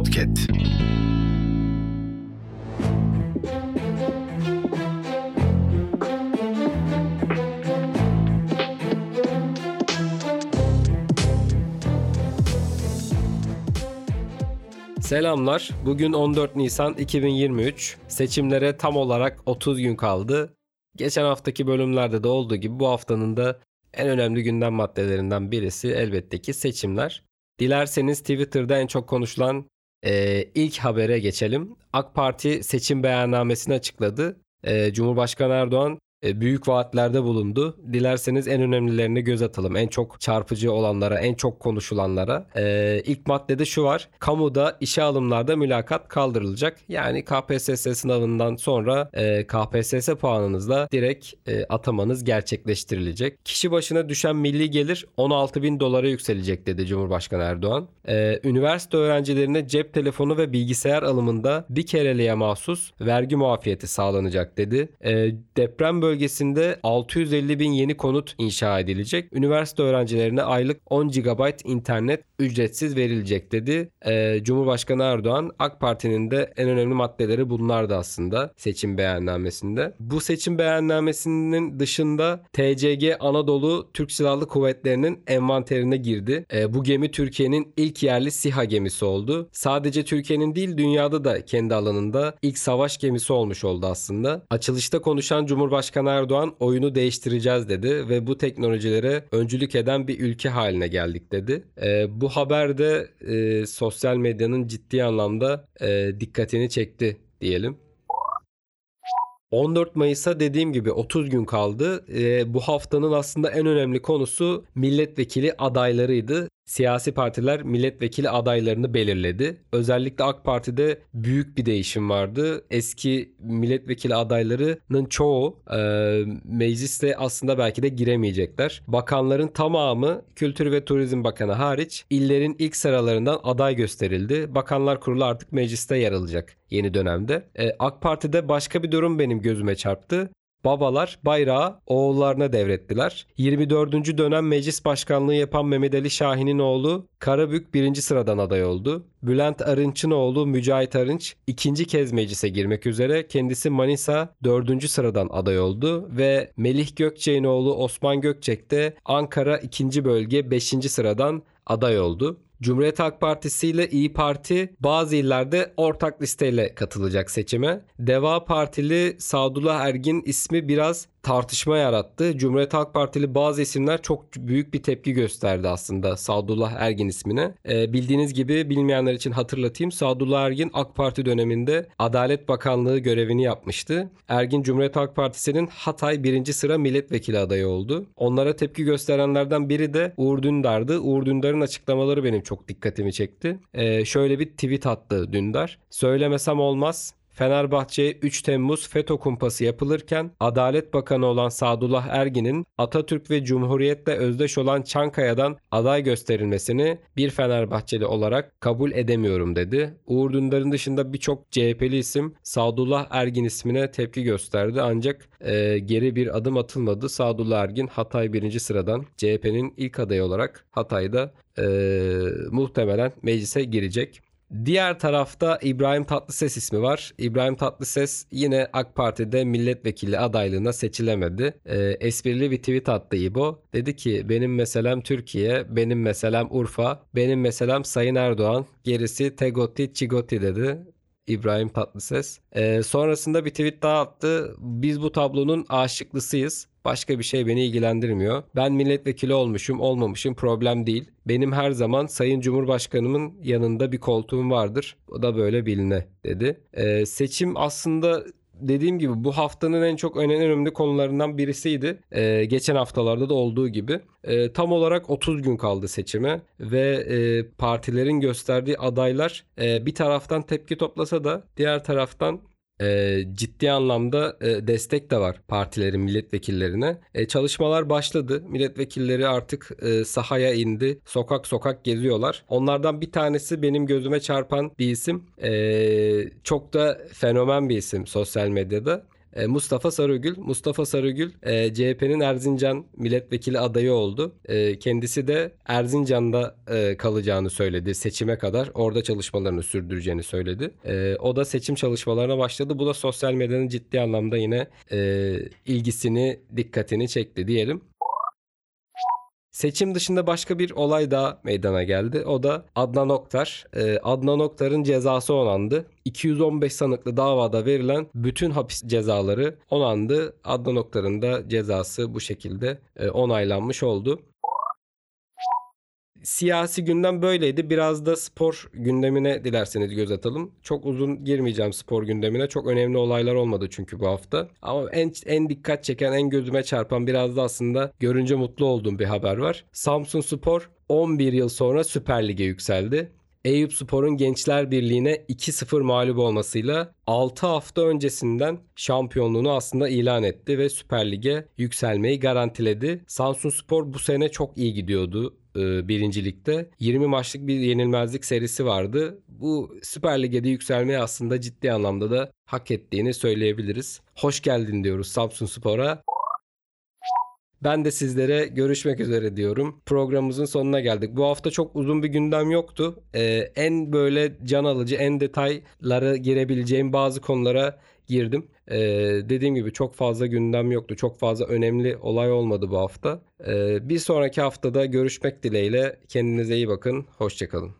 Podcast. Selamlar. Bugün 14 Nisan 2023. Seçimlere tam olarak 30 gün kaldı. Geçen haftaki bölümlerde de olduğu gibi bu haftanın da en önemli gündem maddelerinden birisi elbette ki seçimler. Dilerseniz Twitter'da en çok konuşulan e, ilk habere geçelim. AK Parti seçim beyannamesini açıkladı. E, Cumhurbaşkanı Erdoğan büyük vaatlerde bulundu. Dilerseniz en önemlilerine göz atalım. En çok çarpıcı olanlara, en çok konuşulanlara. Ee, ilk maddede şu var. Kamuda işe alımlarda mülakat kaldırılacak. Yani KPSS sınavından sonra e, KPSS puanınızla direkt e, atamanız gerçekleştirilecek. Kişi başına düşen milli gelir 16 bin dolara yükselecek dedi Cumhurbaşkanı Erdoğan. Ee, üniversite öğrencilerine cep telefonu ve bilgisayar alımında bir kereliğe mahsus vergi muafiyeti sağlanacak dedi. Ee, deprem bölgesinde 650 bin yeni konut inşa edilecek. Üniversite öğrencilerine aylık 10 GB internet ücretsiz verilecek dedi. Ee, Cumhurbaşkanı Erdoğan AK Parti'nin de en önemli maddeleri bunlardı aslında seçim beyannamesinde. Bu seçim beyannamesinin dışında TCG Anadolu Türk Silahlı Kuvvetleri'nin envanterine girdi. Ee, bu gemi Türkiye'nin ilk yerli SİHA gemisi oldu. Sadece Türkiye'nin değil dünyada da kendi alanında ilk savaş gemisi olmuş oldu aslında. Açılışta konuşan Cumhurbaşkanı Erdoğan oyunu değiştireceğiz dedi ve bu teknolojilere öncülük eden bir ülke haline geldik dedi. Ee, bu haber de e, sosyal medyanın ciddi anlamda e, dikkatini çekti diyelim. 14 Mayıs'a dediğim gibi 30 gün kaldı. Ee, bu haftanın aslında en önemli konusu milletvekili adaylarıydı siyasi partiler milletvekili adaylarını belirledi. Özellikle AK Parti'de büyük bir değişim vardı. Eski milletvekili adaylarının çoğu e, mecliste aslında belki de giremeyecekler. Bakanların tamamı Kültür ve Turizm Bakanı hariç illerin ilk sıralarından aday gösterildi. Bakanlar Kurulu artık mecliste yer alacak yeni dönemde. E, AK Parti'de başka bir durum benim gözüme çarptı. Babalar bayrağı oğullarına devrettiler. 24. dönem meclis başkanlığı yapan Mehmet Ali Şahin'in oğlu Karabük birinci sıradan aday oldu. Bülent Arınç'ın oğlu Mücahit Arınç ikinci kez meclise girmek üzere. Kendisi Manisa dördüncü sıradan aday oldu ve Melih Gökçek'in oğlu Osman Gökçek de Ankara ikinci bölge beşinci sıradan aday oldu. Cumhuriyet Halk Partisi ile İyi Parti bazı illerde ortak listeyle katılacak seçime. Deva Partili Sadullah Ergin ismi biraz tartışma yarattı. Cumhuriyet Halk Partili bazı isimler çok büyük bir tepki gösterdi aslında Sadullah Ergin ismine. Ee, bildiğiniz gibi bilmeyenler için hatırlatayım. Sadullah Ergin AK Parti döneminde Adalet Bakanlığı görevini yapmıştı. Ergin Cumhuriyet Halk Partisi'nin Hatay birinci sıra milletvekili adayı oldu. Onlara tepki gösterenlerden biri de Uğur Dündar'dı. Uğur Dündar'ın açıklamaları benim çok dikkatimi çekti. Ee, şöyle bir tweet attı Dündar. Söylemesem olmaz. Fenerbahçe'ye 3 Temmuz FETÖ kumpası yapılırken Adalet Bakanı olan Sadullah Ergin'in Atatürk ve Cumhuriyet'le özdeş olan Çankaya'dan aday gösterilmesini bir Fenerbahçeli olarak kabul edemiyorum dedi. Uğur Dündar'ın dışında birçok CHP'li isim Sadullah Ergin ismine tepki gösterdi ancak e, geri bir adım atılmadı. Sadullah Ergin Hatay birinci sıradan CHP'nin ilk adayı olarak Hatay'da e, muhtemelen meclise girecek. Diğer tarafta İbrahim Tatlıses ismi var. İbrahim Tatlıses yine AK Parti'de milletvekili adaylığına seçilemedi. E, esprili bir tweet attı İbo. Dedi ki benim meselem Türkiye, benim meselem Urfa, benim meselem Sayın Erdoğan, gerisi Tegoti Çigoti dedi. İbrahim Tatlıses. E, sonrasında bir tweet daha attı. Biz bu tablonun aşıklısıyız. Başka bir şey beni ilgilendirmiyor. Ben milletvekili olmuşum, olmamışım problem değil. Benim her zaman Sayın Cumhurbaşkanımın yanında bir koltuğum vardır. O da böyle biline dedi. Ee, seçim aslında dediğim gibi bu haftanın en çok önemli, önemli konularından birisiydi. Ee, geçen haftalarda da olduğu gibi. Ee, tam olarak 30 gün kaldı seçime ve e, partilerin gösterdiği adaylar e, bir taraftan tepki toplasa da diğer taraftan e, ciddi anlamda e, destek de var partilerin milletvekillerine. E, çalışmalar başladı. Milletvekilleri artık e, sahaya indi. Sokak sokak geziyorlar. Onlardan bir tanesi benim gözüme çarpan bir isim. E, çok da fenomen bir isim sosyal medyada. E, Mustafa Sarıgül. Mustafa Sarıgül e, CHP'nin Erzincan milletvekili adayı oldu. E, kendisi de Erzincan'da kalacağını söyledi seçime kadar. Orada çalışmalarını sürdüreceğini söyledi. O da seçim çalışmalarına başladı. Bu da sosyal medyanın ciddi anlamda yine ilgisini, dikkatini çekti diyelim. Seçim dışında başka bir olay daha meydana geldi. O da Adnan Oktar. Ee, Adnan Oktar'ın cezası onandı. 215 sanıklı davada verilen bütün hapis cezaları onandı. Adnan Oktar'ın da cezası bu şekilde e, onaylanmış oldu. Siyasi gündem böyleydi. Biraz da spor gündemine dilerseniz göz atalım. Çok uzun girmeyeceğim spor gündemine. Çok önemli olaylar olmadı çünkü bu hafta. Ama en, en dikkat çeken, en gözüme çarpan biraz da aslında görünce mutlu olduğum bir haber var. Samsun Spor 11 yıl sonra Süper Lig'e yükseldi. Eyüp Spor'un Gençler Birliği'ne 2-0 mağlup olmasıyla 6 hafta öncesinden şampiyonluğunu aslında ilan etti ve Süper Lig'e yükselmeyi garantiledi. Samsun Spor bu sene çok iyi gidiyordu e, birincilikte. 20 maçlık bir yenilmezlik serisi vardı. Bu Süper Lig'e de yükselmeyi aslında ciddi anlamda da hak ettiğini söyleyebiliriz. Hoş geldin diyoruz Samsun Spor'a. Ben de sizlere görüşmek üzere diyorum. Programımızın sonuna geldik. Bu hafta çok uzun bir gündem yoktu. Ee, en böyle can alıcı, en detaylara girebileceğim bazı konulara girdim. Ee, dediğim gibi çok fazla gündem yoktu. Çok fazla önemli olay olmadı bu hafta. Ee, bir sonraki haftada görüşmek dileğiyle. Kendinize iyi bakın. Hoşçakalın.